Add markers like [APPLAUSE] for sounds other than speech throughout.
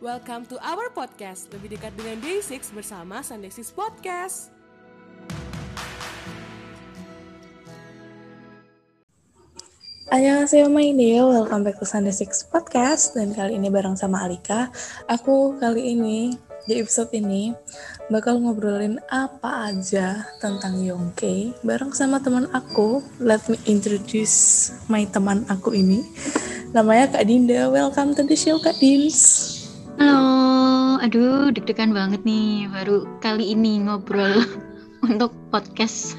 Welcome to our podcast, lebih dekat dengan Day6 bersama Sunday 6 Podcast. Annyeonghaseyo Maindeo, welcome back to Sunday 6 Podcast. Dan kali ini bareng sama Alika. Aku kali ini, di episode ini Bakal ngobrolin apa aja tentang Yongke Bareng sama teman aku. Let me introduce my teman aku ini. Namanya Kak Dinda, welcome to the show Kak Dins Halo, aduh deg-degan banget nih baru kali ini ngobrol [LAUGHS] untuk podcast.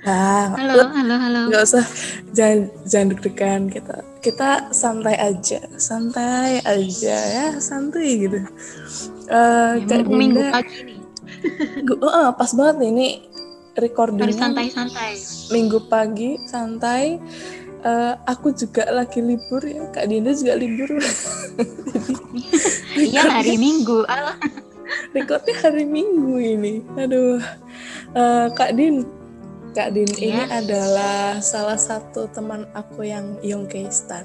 Nah, Halo, halo, halo. nggak usah. Jangan jangan deg-degan kita kita santai aja. Santai aja ya santai gitu. Eh, Ya, Kak minggu Dinda- pagi nih, eh, pas banget nih ini recordingnya harus santai-santai. minggu pagi santai. Eh, aku juga lagi libur ya kak Dinda juga libur [LAUGHS] Iya hari Minggu. Alah. [LAUGHS] recordnya hari minggu ini aduh Eh, kak Din kak Din ini Iya. adalah salah satu teman aku yang Yongke Stan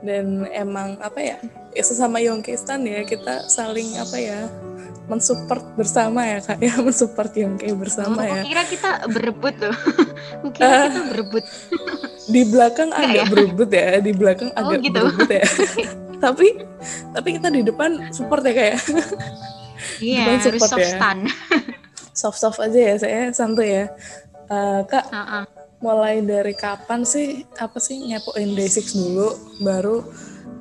dan emang apa ya ya sesama Yongke Stan ya kita saling apa ya mensupport bersama ya kak ya [LAUGHS] mensupport Yongke bersama Oh, ya kira kita berebut loh. [LAUGHS] Kukira Ah. kita berebut. di belakang agak ya? berebut ya di belakang Oh, agak gitu. berebut ya tapi tapi kita di depan support ya kayak Iya, Depan harus soft ya. stand. soft soft aja ya saya santai ya Eh, kak Heeh. mulai dari kapan sih apa sih nyepoin Day6 dulu baru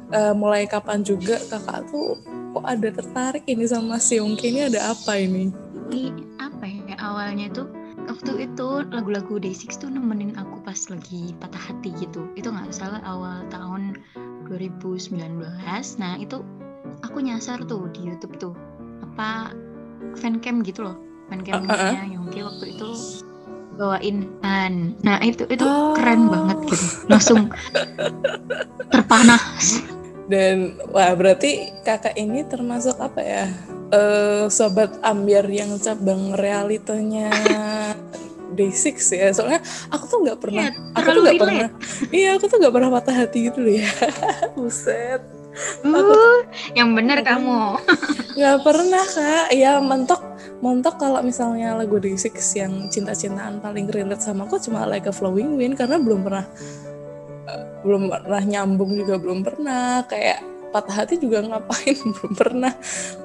eh, mulai kapan juga kakak tuh kok ada tertarik ini sama si Yongki ini ada apa ini Ini apa ya awalnya tuh waktu itu lagu-lagu Day6 tuh nemenin aku pas lagi patah hati gitu. Itu nggak salah awal tahun 2019. Nah itu aku nyasar tuh di YouTube tuh apa fancam gitu loh fancamnya Yongki waktu itu bawain Han. Nah itu itu Oh. keren banget gitu. Langsung terpanah. dan wah berarti kakak ini termasuk apa ya eh sobat ambiar yang cabang realitanya [LAUGHS] Day6 ya. Soalnya aku tuh nggak pernah Iya, aku tuh nggak pernah iya aku tuh nggak pernah patah hati gitu loh ya. [LAUGHS] Buset. Uh, yang bener kamu. [LAUGHS] nggak pernah kak. Ya mentok mentok kalau misalnya lagu Day6 yang cinta-cintaan paling relate sama aku cuma Like a Flowing Wind karena belum pernah eh, belum pernah nyambung juga belum pernah. Kayak patah hati juga ngapain? [LAUGHS] Belum pernah.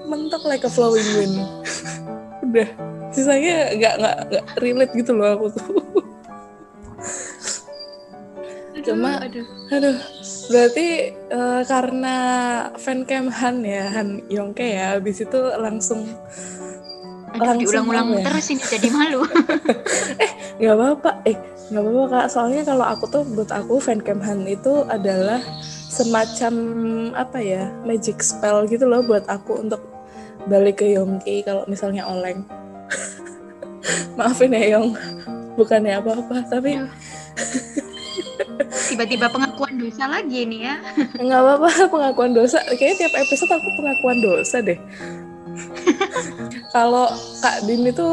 Mentok Like a Flowing Wind. Udah sisanya nggak nggak nggak relate gitu loh aku tuh Cuma- aduh. Aduh, berarti eh, karena fancam Han ya, Han Yongke ya, habis itu langsung Aduh, Langsung diulang-ulang ya? terus ini jadi malu. [LAUGHS] nggak apa-apa, eh nggak apa-apa kak. Soalnya kalau aku tuh buat aku fancam Han itu adalah semacam apa ya, magic spell gitu loh buat aku untuk balik ke Yongke kalau misalnya oleng. Maafin ya Yong, bukannya apa-apa, tapi Aduh. Tiba-tiba pengakuan dosa lagi nih ya. nggak apa-apa pengakuan dosa. Kayaknya tiap episode aku pengakuan dosa deh. Kalau Kak Din itu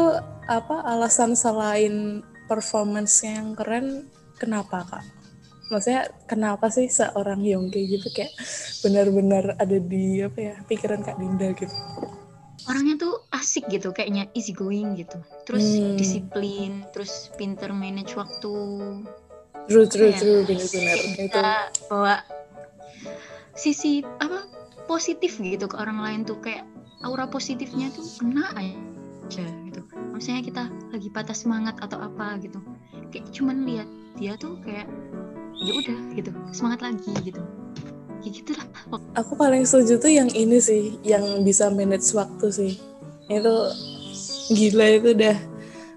apa alasan selain performance yang keren, kenapa Kak? Maksudnya kenapa sih seorang Yongki gitu kayak benar-benar ada di apa ya pikiran Kak Dinda gitu? Orangnya tuh asik gitu, kayaknya easy going gitu. Terus Hmm. disiplin, terus pinter manage waktu. True true Iya. true benar-benar Kayak itu. bawa sisi apa positif gitu ke orang lain tuh kayak aura positifnya tuh kena aja gitu. Maksudnya kita lagi patah semangat atau apa gitu. Kayak cuman lihat dia tuh kayak ya udah gitu, semangat lagi gitu. Ya gitu lah. Aku paling setuju tuh yang ini sih, yang bisa manage waktu sih. Itu gila itu udah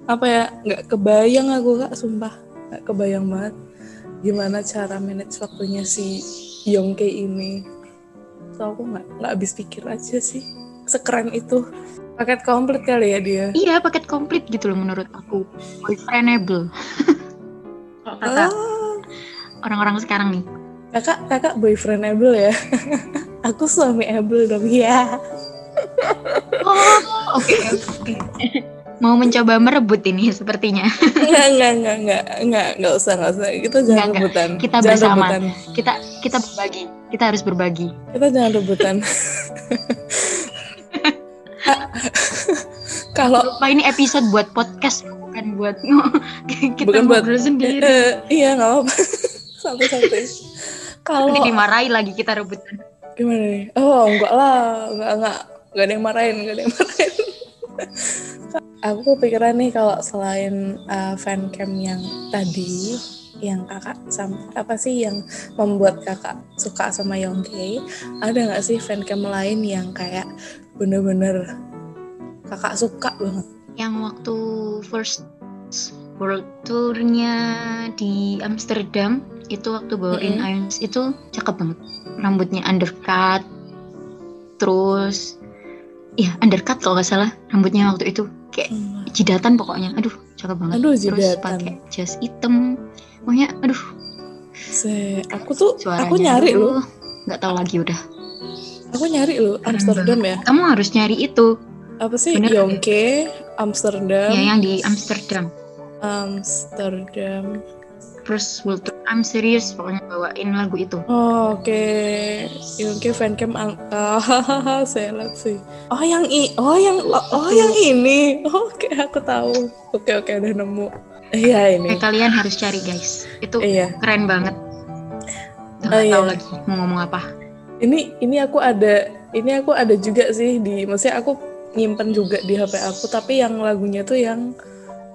apa ya nggak kebayang aku kak sumpah nggak kebayang banget gimana cara manage waktunya si Yongke ini. So aku nggak nggak habis pikir aja sih sekeren itu paket komplit kali ya dia. Iya, paket komplit gitu loh menurut aku. Boyfriendable. [LAUGHS] Kalau kata Oh, orang-orang sekarang nih. Kakak kakak boyfriendable ya. [LAUGHS] aku suami able dong ya. Oh, oke oke. Mau mencoba merebut ini sepertinya. Enggak, enggak, enggak, enggak, enggak, enggak usah, enggak usah. Kita jangan Enggak, enggak. rebutan. Kita jangan bersama. rebutan. Kita kita berbagi. Kita harus berbagi. Kita jangan rebutan. [LAUGHS] kalau Lupa ini episode buat podcast bukan buat [LAUGHS] kita Bukan buat- sendiri. eh, iya nggak apa-apa santai-santai kalau Nanti dimarahi lagi kita rebutan. gimana nih? Oh enggak lah. Enggak enggak. Enggak ada yang marahin enggak ada yang marahin. [LAUGHS] Aku kepikiran nih kalau selain uh, fan cam yang tadi yang kakak sama apa sih yang membuat kakak suka sama Yongke ada nggak sih fan cam lain yang kayak bener-bener kakak suka banget? Yang waktu first world tournya di Amsterdam itu waktu bawain Mm-mm. Irons itu cakep banget. Rambutnya undercut, terus ya undercut kalau nggak salah rambutnya waktu itu kayak jidatan pokoknya. Aduh cakep banget. Aduh, Terus jidatan. pakai jas hitam. Pokoknya aduh Se aku tuh suaranya. aku nyari loh Nggak tahu lagi udah. aku nyari loh Keren Amsterdam ya Kamu harus nyari itu. apa sih Bener. Yongke Amsterdam Ya yang di Amsterdam. Amsterdam world tour. I'm serious pokoknya bawain lagu itu. Oh, oke Yongke fancam ang ah, [LAUGHS] saya lihat sih oh yang i oh yang oh yang ini oke aku tahu oke oke udah nemu iya ini Eh, kalian harus cari guys. Itu iya keren banget. Udah Oh, nggak tahu lagi mau ngomong apa. ini ini aku ada ini aku ada juga sih di maksudnya aku nyimpen juga di HP aku tapi yang lagunya tuh yang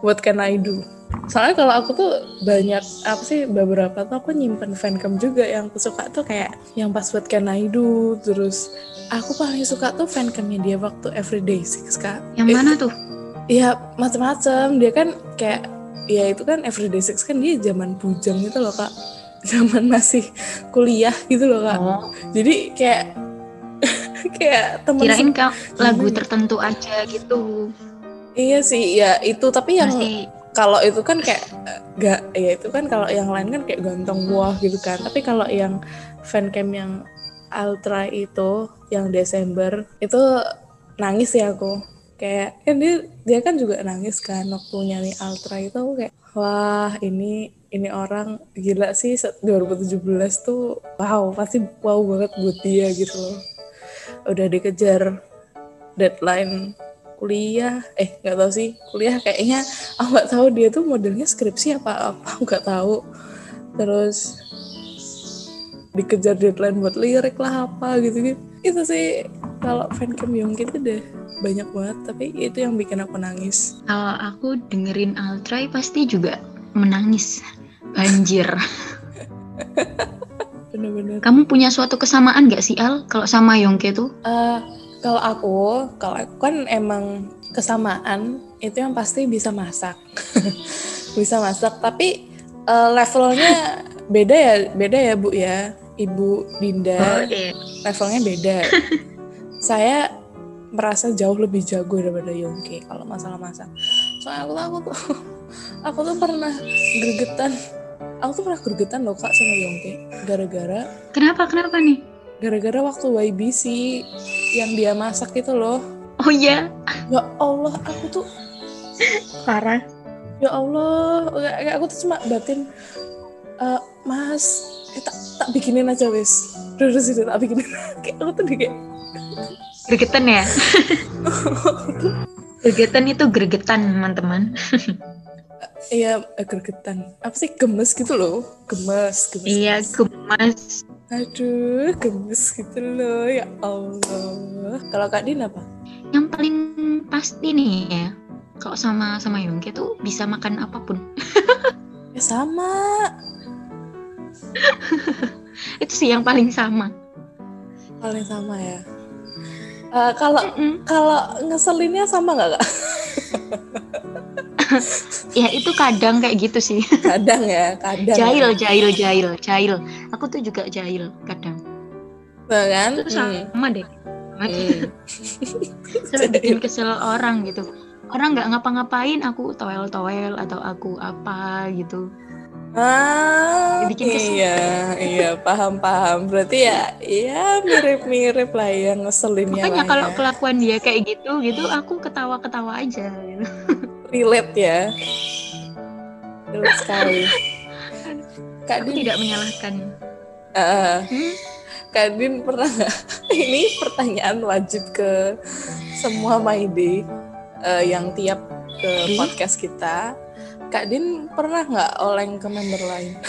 What Can I Do soalnya kalau aku tuh banyak apa sih beberapa tuh aku nyimpen fancam juga yang aku suka tuh kayak yang pas What Can I Do terus aku paling suka tuh fancamnya dia waktu Everyday Six kak Yang mana tuh? Iya macam-macam dia kan kayak ya itu kan Everyday Six kan dia zaman bujang gitu loh kak [LAUGHS] zaman masih kuliah gitu loh kak Oh, jadi kayak [LAUGHS] kayak temen kirain kau lagu Gimana? tertentu aja gitu. Iya sih ya itu tapi yang Masih. kalau itu kan kayak gak ya itu kan kalau yang lain kan kayak ganteng wah gitu kan. Tapi kalau yang fancam yang ultra itu yang Desember itu nangis ya aku. Kayak kan dia dia kan juga nangis kan waktu nyanyi ultra itu aku kayak wah ini ini orang gila sih se- 2017 tuh wow pasti wow banget buat dia gitu loh. Udah dikejar deadline kuliah eh nggak tahu sih kuliah kayaknya aku nggak tahu dia tuh modelnya skripsi apa apa nggak tahu terus dikejar deadline buat lirik lah apa gitu gitu itu sih kalau fancam Yongki itu deh banyak banget tapi itu yang bikin aku nangis kalau aku dengerin Altrai pasti juga menangis. Banjir. [LAUGHS] bener-bener Kamu punya suatu kesamaan gak sih Al kalau sama Yongke tuh? Eh, kalau aku kalau aku kan emang kesamaan itu yang pasti bisa masak [LAUGHS] bisa masak tapi eh, levelnya beda ya beda ya bu ya ibu Dinda iya. levelnya beda. [LAUGHS] saya merasa jauh lebih jago daripada Yongki kalau masalah masak. Soalnya aku tuh aku tuh [LAUGHS] aku tuh pernah gregetan. Aku tuh pernah gregetan loh kak sama Yongki gara-gara Kenapa? Kenapa nih? gara-gara waktu YBC yang dia masak itu loh. Oh iya. Ya Allah, aku tuh Parah. ya Allah, aku tuh cuma batin "Eh, Mas, eh, tak, tak bikinin aja wis. Terus itu tak bikinin. [LAUGHS] kayak aku tuh kayak Gregetan ya? [LAUGHS] gregetan itu gregetan teman-teman. Iya, eh, gregetan. Apa sih gemes gitu loh? Gemes, gemes. Iya, gemes. Aduh, gemes gitu loh. Ya Allah. Kalau Kak Din apa? Yang paling pasti nih ya, kalau sama sama Yongke tuh bisa makan apa pun. [LAUGHS] Ya sama. [LAUGHS] Itu sih yang paling sama. Paling sama ya. Eh, kalau Mm-mm. kalau ngeselinnya sama nggak kak? [LAUGHS] Ya itu kadang kayak gitu sih. [LAUGHS] Kadang ya, kadang. Jahil, jahil, jahil, jahil. Aku tuh juga jahil kadang. Kan? Itu Hmm. sama deh. Hmm. [LAUGHS] Sampai [LAUGHS] bikin kesel orang gitu. Orang nggak ngapa-ngapain, aku toel-toel atau aku apa gitu. Ah, Dibikin kesel. iya, iya, paham, paham. Berarti ya, iya mirip-mirip lah yang ngeselinnya Makanya kalau ya. kelakuan dia kayak gitu, gitu aku ketawa-ketawa aja. Gitu. Relate ya. Relate sekali. [LAUGHS] Kak Aku Din, tidak menyalahkan. eh, Hmm? Kak Din pernah nggak? [LAUGHS] Ini pertanyaan wajib ke semua My Day. eh, yang tiap ke podcast kita, Kak Din pernah nggak oleng ke member lain? [LAUGHS]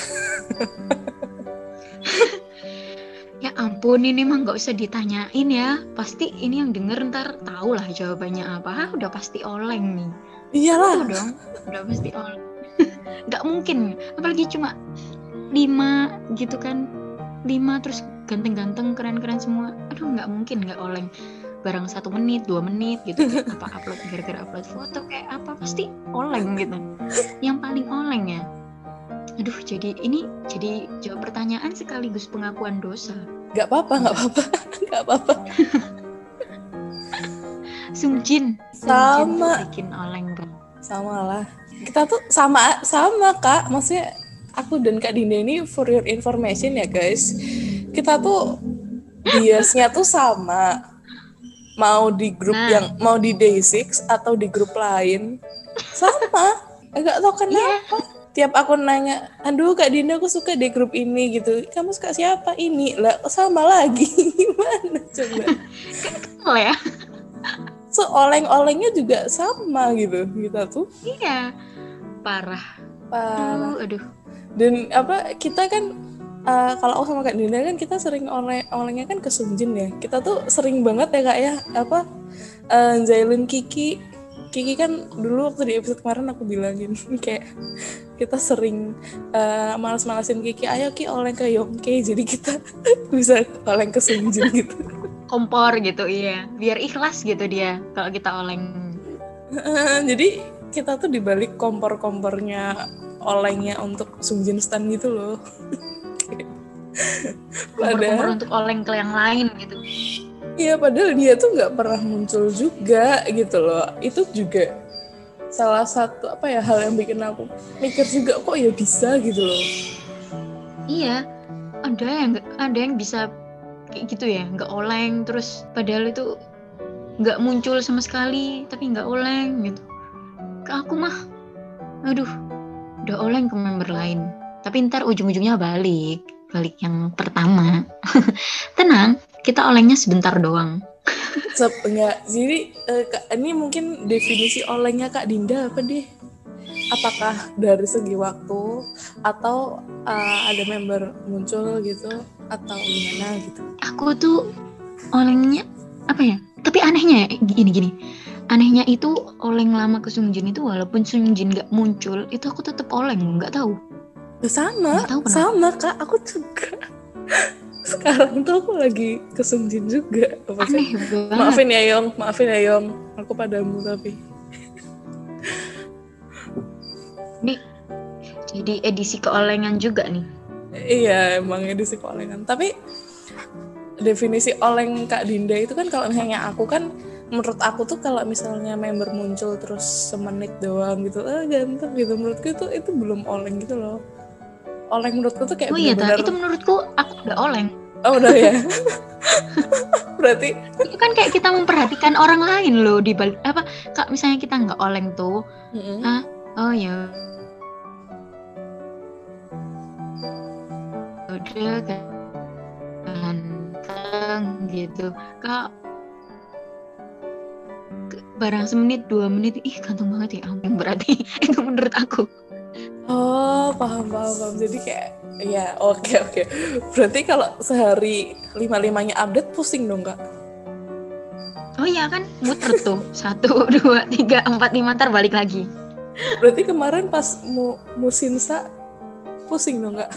Ya ampun, ini mah nggak usah ditanyain ya. Pasti ini yang denger ntar tahu lah jawabannya apa. Hah, udah pasti oleng nih. Iyalah. Dong, udah pasti oleng. [LAUGHS] Nggak mungkin, apalagi cuma lima gitu kan. Lima terus ganteng-ganteng, keren-keren semua. Aduh, nggak mungkin nggak oleng. Barang satu menit, dua menit gitu. Kayak apa upload gara-gara upload foto kayak apa pasti oleng gitu. Yang paling oleng ya. Aduh, jadi ini jadi jawab pertanyaan sekaligus pengakuan dosa. Gak apa-apa, gak apa-apa, [LAUGHS] gak apa-apa. [LAUGHS] Sungjin. Sama. Bikin oleng bang. Sama lah. Kita tuh sama sama kak. Maksudnya aku dan Kak Dinda ini for your information ya guys. Kita tuh biasnya tuh sama. Mau di grup Nah. yang mau di Day6 atau di grup lain sama. Enggak tahu kenapa. Tiap aku nanya, aduh Kak Dinda aku suka di grup ini gitu. Kamu suka siapa? Ini lah sama lagi. [LAUGHS] Gimana coba? Kenal ya? So oleng-olengnya juga sama gitu kita tuh. Iya. Parah. Parah. Aduh, aduh. dan apa kita kan uh, kalau aku sama kak Dinda kan kita sering oleh olengnya kan ke Sunjin ya kita tuh sering banget ya kak ya apa uh, Zailin Kiki Kiki kan dulu waktu di episode kemarin aku bilangin [LAUGHS] kayak kita sering uh, malas-malasin Kiki ayo Ki oleng ke Yongke jadi kita [LAUGHS] bisa oleng ke Sunjin gitu Kompor gitu, iya. Biar ikhlas gitu dia kalau kita oleng. jadi kita tuh dibalik kompor-kompornya olengnya untuk Sunjin stand gitu loh [LAUGHS] Kompor-kompor untuk oleng ke yang lain gitu. Iya padahal dia tuh nggak pernah muncul juga gitu loh. Itu juga salah satu apa ya hal yang bikin aku mikir juga kok ya bisa gitu loh. Iya. Ada yang ada yang bisa kayak gitu ya, nggak oleng terus padahal itu nggak muncul sama sekali tapi nggak oleng gitu. Ke aku mah, aduh, udah oleng ke member lain. Tapi ntar ujung-ujungnya balik, balik yang pertama. [LAUGHS] Tenang, kita olengnya sebentar doang. Sep, enggak. Jadi Kak, ini mungkin definisi olengnya Kak Dinda apa deh? Apakah dari segi waktu atau eh, ada member muncul gitu atau gimana gitu? Aku tuh olengnya apa ya? Tapi anehnya ya, gini gini. Anehnya itu oleng lama ke Sungjin itu walaupun Sungjin nggak muncul, itu aku tetap oleng, nggak tahu. Sama, Nggak tahu kenapa. sama Kak. Aku juga. [LAUGHS] Sekarang tuh aku lagi ke Sunjin juga. Aneh banget. Maafin ya Yong, maafin ya Yong. Aku padamu tapi. Nih, jadi edisi keolengan juga nih. Iya emang ini sih olengan. Tapi definisi oleng Kak Dinda itu kan kalau misalnya aku kan menurut aku tuh kalau misalnya member muncul terus semenit doang gitu, ah ganteng gitu. Menurutku itu itu belum oleng gitu loh. Oleng menurutku tuh kayak Oh iya, bener-bener- Ta. itu menurutku aku udah oleng. Oh udah ya. [LAUGHS] Berarti Itu kan kayak kita memperhatikan orang lain loh di balik apa? Kak misalnya kita nggak oleng tuh, mm-mm. Oh ya. Udah ganteng gitu. Kak barang semenit dua menit. Ih ganteng banget ya. Ampun berarti [LAUGHS] itu menurut aku. Oh, paham, paham, paham. Jadi kayak, ya oke, oke. Berarti kalau sehari lima-limanya update pusing dong, Kak? oh iya kan? Muter tuh. Satu [LAUGHS] dua tiga empat lima ntar balik lagi Berarti kemarin pas mu musinsa pusing dong, Kak?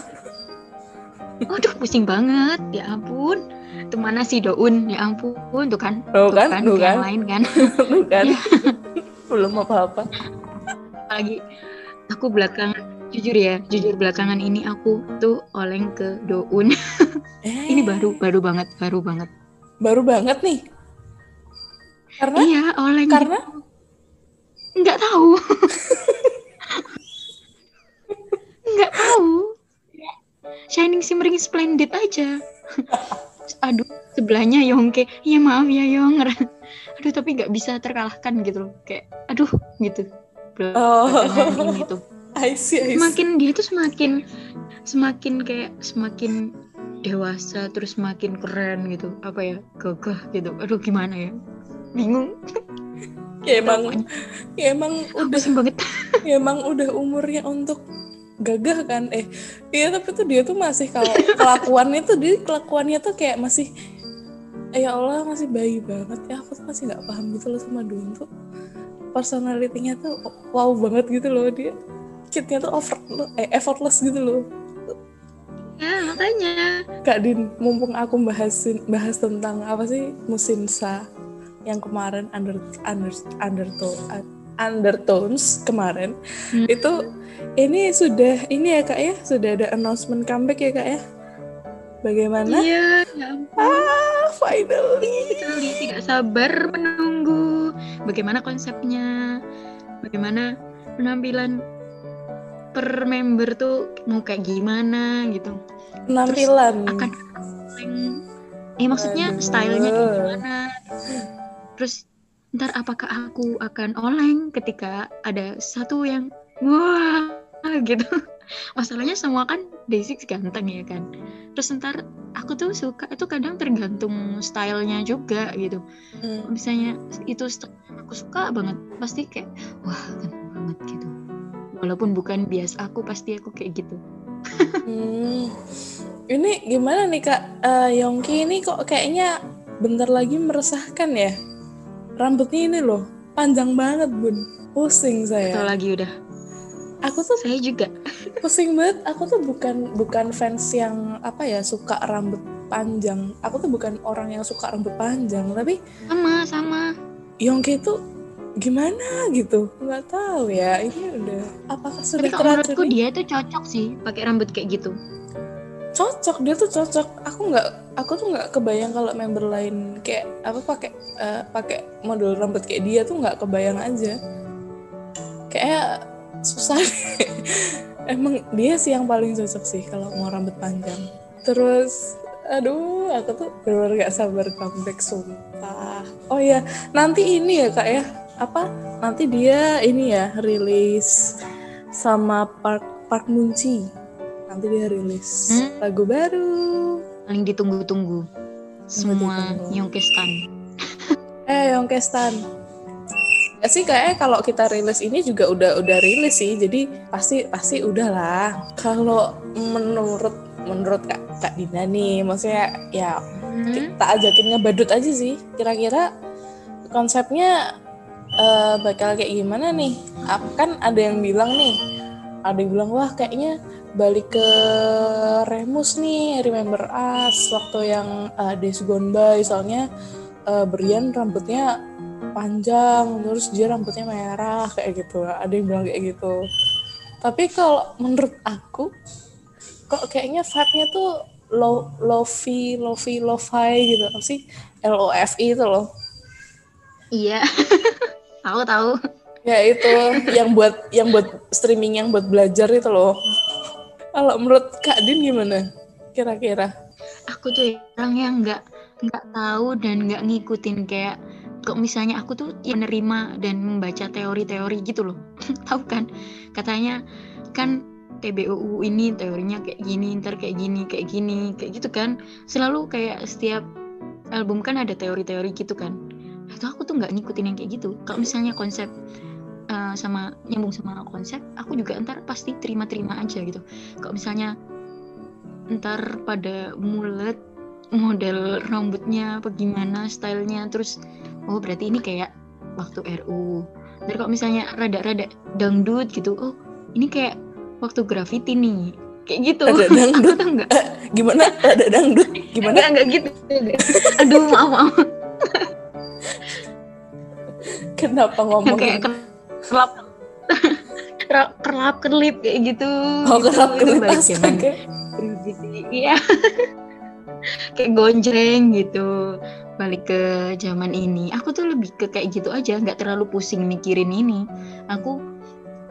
Aduh pusing banget. Ya ampun. Tuh mana si Doun ya ampun. Tuh kan. Tuh kan, tuh yang kan. lain kan. [LAUGHS] Tuh kan? Belum apa-apa. lagi aku belakangan jujur ya jujur belakangan ini aku tuh oleng ke Doun. Eh, [LAUGHS] ini baru baru banget baru banget. Baru banget nih. Karena, iya oleng. Karena, nggak tahu. Nggak tahu. Shining shimmering splendid aja. Aduh sebelahnya Yongke. Iya maaf ya Yong. Aduh tapi nggak bisa terkalahkan gitu loh. Kayak aduh gitu. Oh. ini tuh I see, I see. semakin dia tuh semakin semakin kayak semakin dewasa terus semakin keren gitu. Apa ya? Gagah gitu. Aduh gimana ya? Bingung [LAUGHS] ya emang ya emang udah banget. [LAUGHS] ya emang udah umurnya untuk gagah kan? Eh iya tapi tuh dia tuh masih kalau [LAUGHS] kelakuannya tuh dia kelakuannya tuh kayak masih eh, ya Allah masih bayi banget ya. Aku tuh masih nggak paham gitu loh sama Dun tuh. Personalitinya tuh wow banget gitu loh. Dia kitnya tuh over eh, effortless gitu loh. Ya makanya. Kak Din mumpung aku bahasin bahas tentang apa sih musim sa yang kemarin under under undertone undertones kemarin Hmm. itu ini sudah ini ya kak ya? Sudah ada announcement comeback ya kak ya? Bagaimana? Iya ya ampun. Ah finally. Sekali tidak sabar menunggu. Bagaimana konsepnya? Bagaimana penampilan per member tuh mau kayak gimana gitu. Penampilan. akan eh maksudnya Aduh. stylenya kayak gimana terus ntar apakah aku akan oleng ketika ada satu yang wah gitu. [LAUGHS] Masalahnya semua kan Day6 ganteng ya kan. Terus ntar aku tuh suka itu kadang tergantung stylenya juga gitu. Hmm. misalnya itu aku suka banget pasti kayak wah ganteng banget gitu. Walaupun bukan bias aku pasti aku kayak gitu. Hmm. ini gimana nih kak? Eh, Yongki ini kok kayaknya bentar lagi meresahkan ya rambutnya ini loh panjang banget bun. Pusing saya. Lagi udah. Aku tuh saya juga. pusing banget. Aku tuh bukan bukan fans yang apa ya suka rambut panjang. Aku tuh bukan orang yang suka rambut panjang tapi sama sama. Yongki itu gimana gitu? Nggak tahu ya ini udah apakah sudah tapi kalau menurutku dia itu cocok sih pakai rambut kayak gitu cocok dia tuh cocok. Aku nggak aku tuh nggak kebayang kalau member lain kayak apa pakai eh, pakai model rambut kayak dia tuh nggak kebayang aja. Kayak susah [LAUGHS] emang dia sih yang paling cocok sih kalau mau rambut panjang. Terus aduh aku tuh benar-benar gak sabar comeback sumpah. Oh ya nanti ini ya kak ya. Apa? Nanti dia ini ya rilis sama Park Park Munci nanti dia rilis Hmm. lagu baru. Paling ditunggu-tunggu. Semua? Yongkestan [LAUGHS] eh Yongkestan ya sih kayaknya kalau kita rilis ini juga udah udah rilis sih jadi pasti pasti udah lah. Kalau menurut menurut kak kak Dina nih maksudnya ya Hmm? kita ajakin ngebadut aja sih. Kira-kira konsepnya eh, bakal kayak gimana nih? Kan ada yang bilang nih ada yang bilang wah kayaknya balik ke Remus nih Remember Us waktu yang uh, Days Gone By. Soalnya eh, Brian rambutnya panjang terus dia rambutnya merah kayak gitu. Ada yang bilang kayak gitu. Tapi kalau menurut aku kok kayaknya vibe-nya tuh lo lofi lofi lo-fi gitu. Apa sih? L itu loh. Iya. [LAUGHS] Tahu tahu ya itu yang buat yang buat streaming yang buat belajar itu loh. Kalau menurut Kak Din gimana? Kira-kira? Aku tuh orang yang nggak nggak tahu dan nggak ngikutin kayak kok misalnya aku tuh ya menerima dan membaca teori-teori gitu loh. [LAUGHS] Tahu kan? Katanya kan TBUU ini teorinya kayak gini ntar kayak gini kayak gini kayak gitu kan. Selalu kayak setiap album kan ada teori-teori gitu kan. Itu aku tuh nggak ngikutin yang kayak gitu. Kalau misalnya konsep eh, sama nyambung sama konsep aku juga ntar pasti terima-terima aja gitu. Kalau misalnya ntar pada mulet model rambutnya apa gimana stylenya terus oh berarti ini kayak waktu RU ntar kalau misalnya rada-rada dangdut gitu oh ini kayak waktu graffiti nih. Kayak gitu. [LAUGHS] Aku dangdut? enggak gimana? Ada dangdut? Gimana? Enggak enggak gitu aduh maaf maaf. Kenapa ngomong kayak kerlap kerlap kerlap kelip kayak gitu. Oh gitu. kerap Itu kelip balik zaman astaga iya. [LAUGHS] Kayak gonjreng gitu balik ke zaman ini. Aku tuh lebih ke kayak gitu aja nggak terlalu pusing mikirin ini. Aku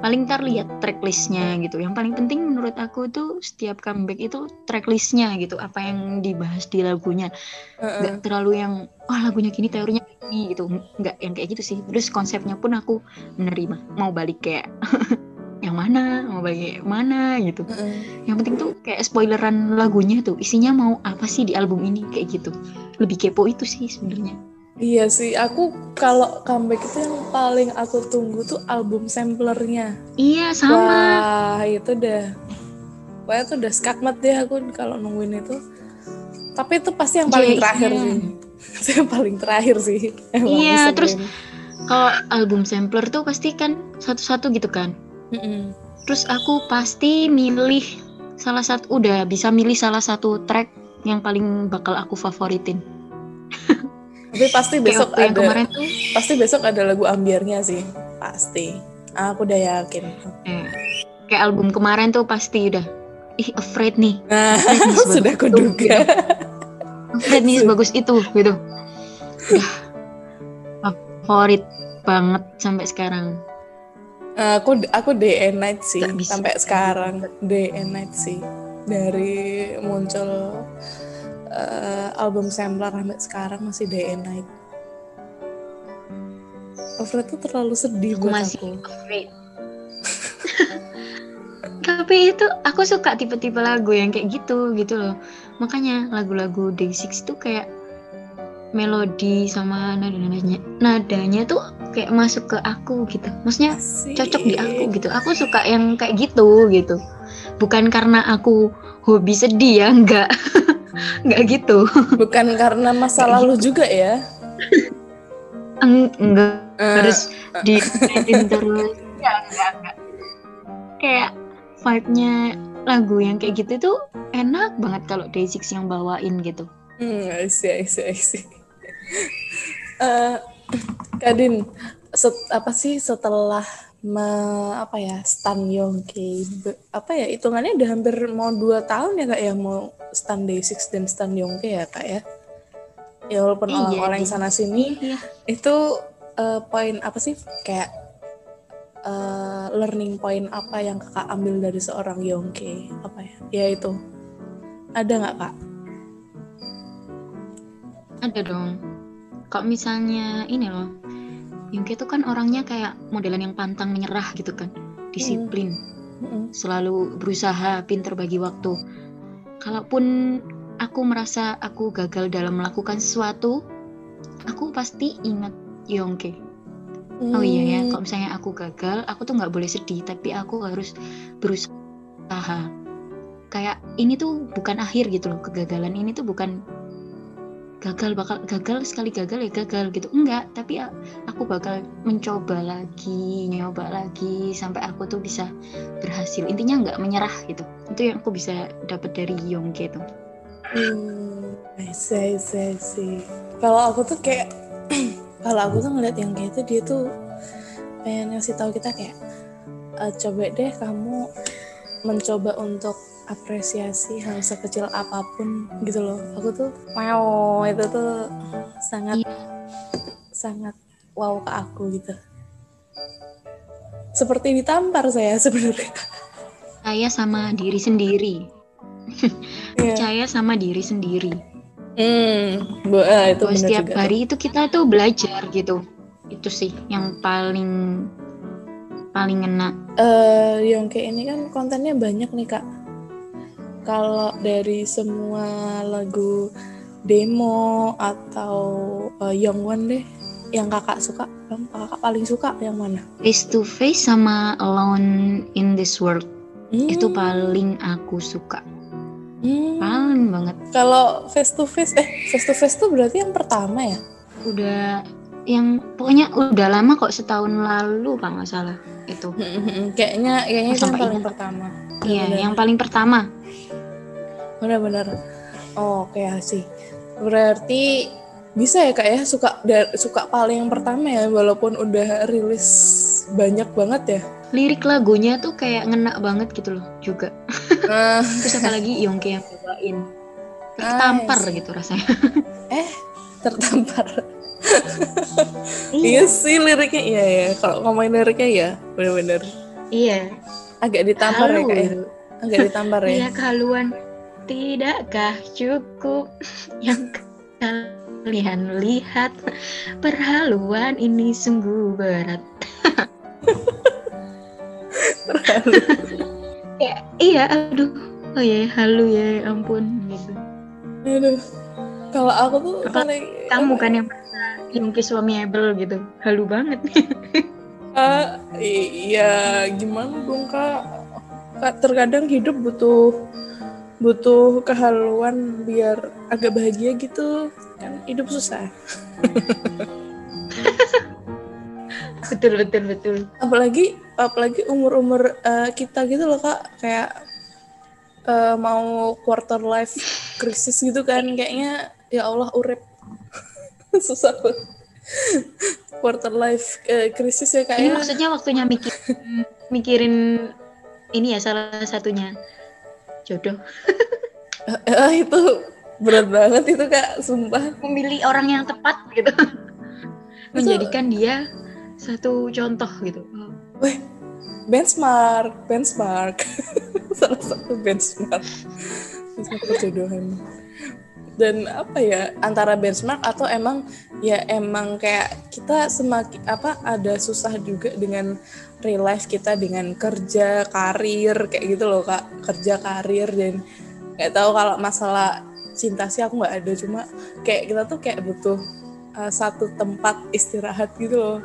paling ntar lihat tracklistnya gitu. Yang paling penting menurut aku tuh setiap comeback itu tracklistnya gitu. Apa yang dibahas di lagunya. Nggak terlalu yang wah lagunya gini teorinya gini gitu. Nggak yang kayak gitu sih. Terus konsepnya pun aku menerima. Mau balik kayak [LAUGHS] yang mana mau balik kayak mana gitu. Heeh. yang penting tuh kayak spoileran lagunya tuh. Isinya mau apa sih di album ini? Kayak gitu. Lebih kepo itu sih sebenarnya Iya sih, aku kalau comeback itu yang paling aku tunggu tuh album samplernya. Iya sama. Wah, itu udah. Wah, itu udah skakmat deh aku kalau nungguin itu. Tapi itu pasti yang paling JXN. terakhir sih. Itu yang paling terakhir sih. Emang Iya, terus Kalau album sampler tuh pasti kan satu-satu gitu kan. Mm-mm. Terus aku pasti milih salah satu udah bisa milih salah satu track yang paling bakal aku favoritin. [LAUGHS] Tapi pasti besok ada kemarin tuh pasti besok ada lagu ambiarnya sih. Pasti. Aku udah yakin. eh, kayak album kemarin tuh pasti udah ih afraid nih. Nah, Afraid nih [LAUGHS] sudah itu, kuduga. gitu. Afraid nih sebagus itu gitu. Udah favorit banget sampai sekarang. aku aku day and night sih sampai sekarang day and night sih dari muncul eh, album sampler sampai sekarang masih day and night. Alfred tuh terlalu sedih Aku buat masih aku. [LAUGHS] Tapi itu aku suka tipe-tipe lagu yang kayak gitu gitu loh. Makanya lagu-lagu Day6 tuh kayak melodi sama nada-nadanya nadanya tuh kayak masuk ke aku gitu. Maksudnya Asik. cocok di aku gitu. Aku suka yang kayak gitu gitu. Bukan karena aku hobi sedih ya, enggak. [LAUGHS] [LAUGHS] enggak gitu. Bukan karena masa Kayak lalu juga ya. Eng- enggak Eh, harus di terus. Enggak, [LAUGHS] enggak, enggak. Kayak vibe-nya lagu yang kayak gitu tuh enak banget kalau Day6 yang bawain gitu. Hmm, I see, I see, I see. Eh, Kadin, set- apa sih setelah me- apa ya Stan Yongki be- apa ya hitungannya udah hampir mau dua tahun ya kak ya mau Stan Day6 dan Stan Yongki ya kak ya ya walaupun Iya, orang-orang iya. sana sini Iya. itu eh, poin apa sih kayak eh, learning point apa yang kakak ambil dari seorang Yongki apa ya ya itu ada nggak kak Ada dong. Kalau misalnya ini loh, Yungki itu kan orangnya kayak modelan yang pantang menyerah gitu kan, disiplin, Mm-mm. selalu berusaha, pinter bagi waktu. Kalaupun aku merasa aku gagal dalam melakukan sesuatu, aku pasti ingat Yongke. Oh iya ya, Hmm. kalau misalnya aku gagal, aku tuh nggak boleh sedih, tapi aku harus berusaha. Kayak ini tuh bukan akhir gitu loh, kegagalan ini tuh bukan gagal bakal gagal sekali gagal ya gagal gitu. Enggak tapi a- aku bakal mencoba lagi nyoba lagi sampai aku tuh bisa berhasil. Intinya nggak menyerah gitu. Itu yang aku bisa dapat dari Yongke tuh Hmm, I see, I see, I see. Kalau aku tuh kayak, [CLEARS THROAT] kalau aku tuh ngeliat kayak itu dia tuh pengen ngasih tahu kita kayak, "Eh, coba deh kamu mencoba untuk apresiasi hal sekecil apa pun gitu loh. Aku tuh wow itu tuh sangat sangat wow ke aku gitu. Seperti ditampar saya [LAUGHS] sebenarnya. saya sama diri sendiri [LAUGHS] Iya. percaya sama diri sendiri Hmm, bu- ah, itu bahwa setiap juga. hari itu kita tuh belajar gitu itu sih yang paling paling ngena eh Yongke ini kan kontennya banyak nih kak. Kalau dari semua lagu demo atau eh, Young One deh, yang kakak suka, yang kakak paling suka yang mana? face to face sama alone in this world Hmm, itu paling aku suka hmm. paling banget Kalau face to face, eh face to face tuh berarti yang pertama ya? udah yang pokoknya udah lama kok setahun lalu kalau nggak salah itu kayaknya kayaknya itu yang paling ingat. pertama. iya yang paling pertama benar-benar. Oh, oke sih. Berarti bisa ya kak ya suka suka paling yang pertama ya walaupun udah rilis banyak banget ya. lirik lagunya tuh kayak ngena banget gitu loh juga Nah, [LAUGHS] terus apalagi Yongke yang bawain Ah, tertampar see. gitu rasanya [LAUGHS] eh tertampar. [LAUGHS] iya sih liriknya iya ya. Kalau ngomongin liriknya ya bener-bener iya agak ditampar ya Halu kak ya. Agak ditampar ya. Iya kehaluan tidakkah cukup yang kalian lihat? Perhaluan ini sungguh berat. Ya, iya aduh. Oh ya halu ya ampun gitu. Aduh. Kalau aku tuh Apa- paling Kamu kan yang merasa inquisuable gitu. Halu banget. Eh, iya gimana dong kak? Kak terkadang hidup butuh butuh kehaluan biar agak bahagia gitu kan hidup susah. [LAUGHS] Betul betul betul. apalagi apalagi umur umur kita gitu loh kak. Kayak eh, mau quarter life krisis gitu kan kayaknya ya Allah urip. [LAUGHS] Susah banget. Quarter life eh, krisis ya Ini kayaknya maksudnya waktunya mikir mikirin ini ya salah satunya jodoh. Eh, itu berat banget itu kak sumpah Memilih orang yang tepat gitu. Menjadikan dia satu contoh gitu. Weh, benchmark, benchmark. [LAUGHS] Salah satu benchmark. Benchmark perjodohan. Dan apa ya, antara benchmark atau emang ya emang kayak kita semakin apa ada susah juga dengan real life kita dengan kerja, karir kayak gitu loh Kak. Kerja, karir dan nggak tahu kalau masalah cinta sih aku nggak ada. Cuma kayak kita tuh kayak butuh uh, satu tempat istirahat gitu loh.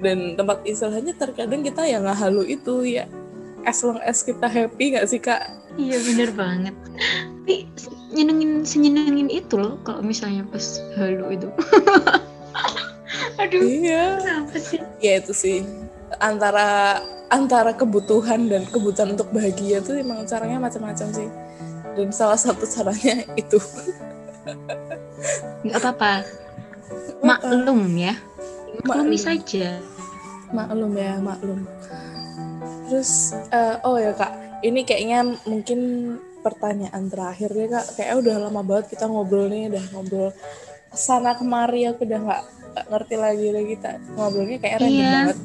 Dan tempat istirahatnya terkadang kita yang halu itu ya as long as kita happy nggak sih kak Iya bener banget. Tapi nyenengin senyenengin itu loh kalau misalnya pas halu itu. [LAUGHS] Aduh, iya kenapa sih? ya itu sih antara antara kebutuhan dan kebutuhan untuk bahagia tuh emang caranya macam-macam sih dan salah satu caranya [LAUGHS] itu Gak apa-apa. Maklum ya. Maklumi Maklum. saja. maklum ya maklum terus eh, oh ya kak. Ini kayaknya mungkin pertanyaan terakhir deh kak. Kayak udah lama banget kita ngobrol nih udah ngobrol. Sana kemari aku udah nggak ngerti lagi deh kita ngobrolnya kayak random Iya. banget.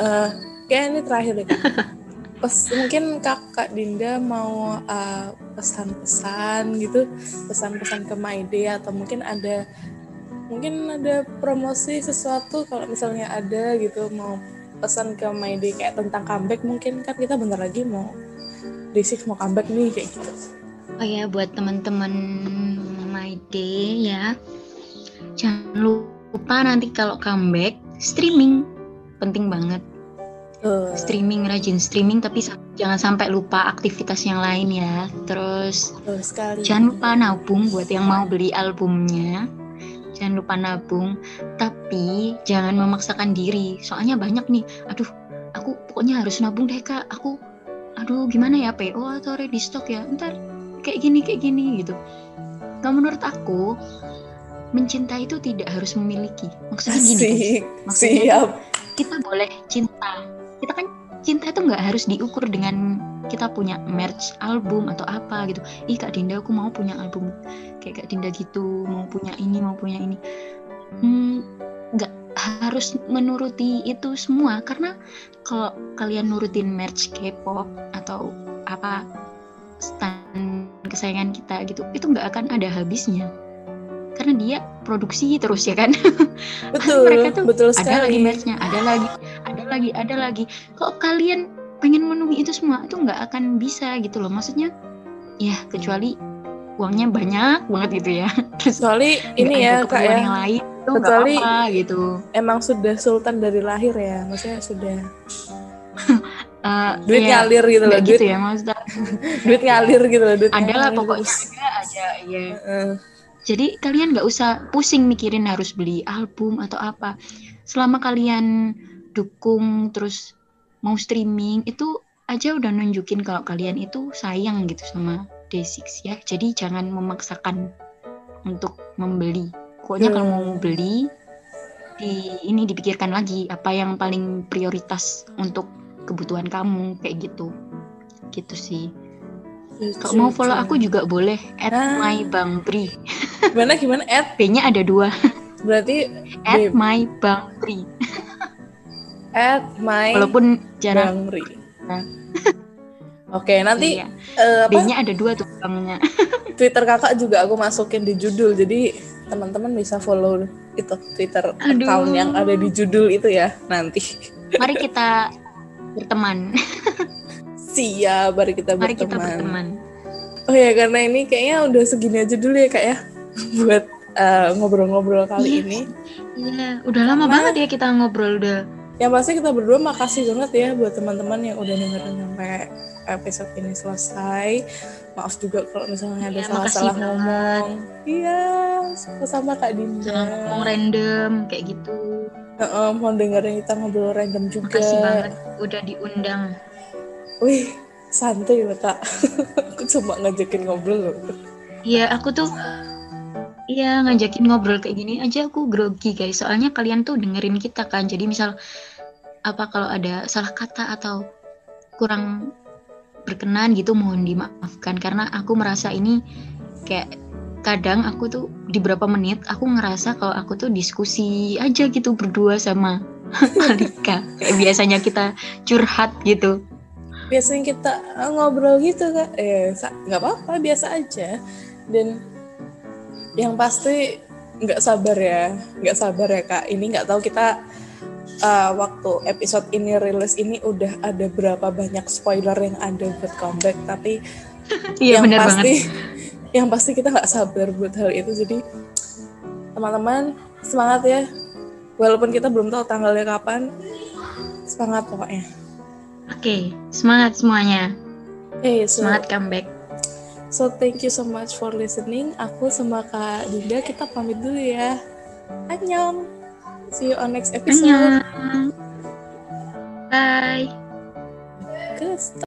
Eh, kayak ini terakhir deh kak. [LAUGHS] Pes, mungkin kakak Dinda mau eh, pesan-pesan gitu pesan-pesan ke Maide atau mungkin ada mungkin ada promosi sesuatu kalau misalnya ada gitu mau pesan ke Maide kayak tentang comeback mungkin kan kita bentar lagi mau Day6 mau comeback nih kayak gitu Oh ya buat teman-teman Day ya. Jangan lupa nanti kalau comeback streaming penting banget. Eh, Streaming rajin streaming tapi jangan sampai lupa aktivitas yang lain ya. Terus sekali jangan lupa nabung buat yang mau beli albumnya. Jangan lupa nabung, tapi jangan memaksakan diri. Soalnya banyak nih, aduh, aku pokoknya harus nabung deh kak. Aku, aduh, gimana ya PO atau ready stock ya? Ntar kayak gini kayak gini gitu. Gak menurut aku, mencintai itu tidak harus memiliki. Maksudnya gini, guys. Asik, Maksudnya siap kita boleh cinta. Kita kan cinta itu nggak harus diukur dengan kita punya merch album atau apa gitu. Ih Kak Dinda aku mau punya album kayak Kak Dinda gitu, mau punya ini, mau punya ini. Hmm, nggak harus menuruti itu semua karena kalau kalian nurutin merch K-pop atau apa stand kesayangan kita gitu, itu nggak akan ada habisnya. Karena dia produksi terus ya kan. [LAUGHS] betul mereka tuh betul ada lagi matchnya ada lagi ada lagi ada lagi kalau kalian pengen memenuhi itu semua itu nggak akan bisa gitu loh. Maksudnya ya kecuali uangnya banyak banget gitu ya. [LAUGHS] Terus kecuali ini ya kak ya. yang lain itu Kecuali- apa gitu. emang sudah sultan dari lahir ya maksudnya sudah [LAUGHS] Eh, duit ya, ngalir gitu loh nggak duit gitu ya maksudnya. [LAUGHS] Duit ngalir gitu loh duit ada lah ngalir. pokoknya ada aja ya Eh, Jadi kalian nggak usah pusing mikirin harus beli album atau apa. Selama kalian dukung terus mau streaming itu aja udah nunjukin kalau kalian itu sayang gitu sama Day6 ya. Jadi jangan memaksakan untuk membeli. Pokoknya kalau mau beli di ini dipikirkan lagi apa yang paling prioritas untuk kebutuhan kamu kayak gitu. Gitu sih. Kalau mau follow aku juga boleh at Ah. my bang Pri. gimana gimana Ed B-nya ada dua. berarti At my bang Pri. At my Walaupun jarang. Bang [LAUGHS] Ri. Oke, nanti Iya. apa B-nya ada dua tuh bangnya. [LAUGHS] Twitter kakak juga aku masukin di judul, jadi teman-teman bisa follow itu Twitter Aduh. account yang ada di judul itu ya nanti. Mari kita berteman. [LAUGHS] Siap, mari kita Mari kita berteman. berteman. Oh ya karena ini kayaknya udah segini aja dulu ya kak ya buat uh, ngobrol-ngobrol kali Iya. ini. Iya, udah lama banget ya kita ngobrol udah. Yang pasti kita berdua makasih banget ya buat teman-teman yang udah dengerin sampai episode ini selesai. Maaf juga kalau misalnya ada Iya, salah-salah ngomong. Iya, sama Kak Dinda. Ngomong random kayak gitu. Heeh, mau dengerin kita ngobrol random juga. Makasih banget udah diundang. Wih, santai loh kak. [LAUGHS] Aku cuma ngajakin ngobrol loh. Iya, aku tuh Iya ngajakin ngobrol kayak gini aja aku grogi guys soalnya kalian tuh dengerin kita kan jadi misal apa kalau ada salah kata atau kurang berkenan gitu mohon dimaafkan karena aku merasa ini kayak kadang aku tuh di berapa menit aku ngerasa kalau aku tuh diskusi aja gitu berdua sama [LAUGHS] Malika kayak biasanya kita curhat gitu Biasanya kita eh, ngobrol gitu kak. Eh, nggak apa-apa, biasa aja. Dan yang pasti nggak sabar ya, nggak sabar ya kak. Ini nggak tahu kita eh, waktu episode ini rilis ini udah ada berapa banyak spoiler yang ada buat comeback. Tapi [LAUGHS] iya yang pasti banget. [LAUGHS] yang pasti kita nggak sabar buat hal itu jadi teman-teman semangat ya. Walaupun kita belum tahu tanggalnya kapan semangat pokoknya. Oke semangat semuanya. Hey so, semangat comeback. So thank you so much for listening. Aku sama kak Dinda kita pamit dulu ya. Annyeong See you on next episode. Bye. Good stuff.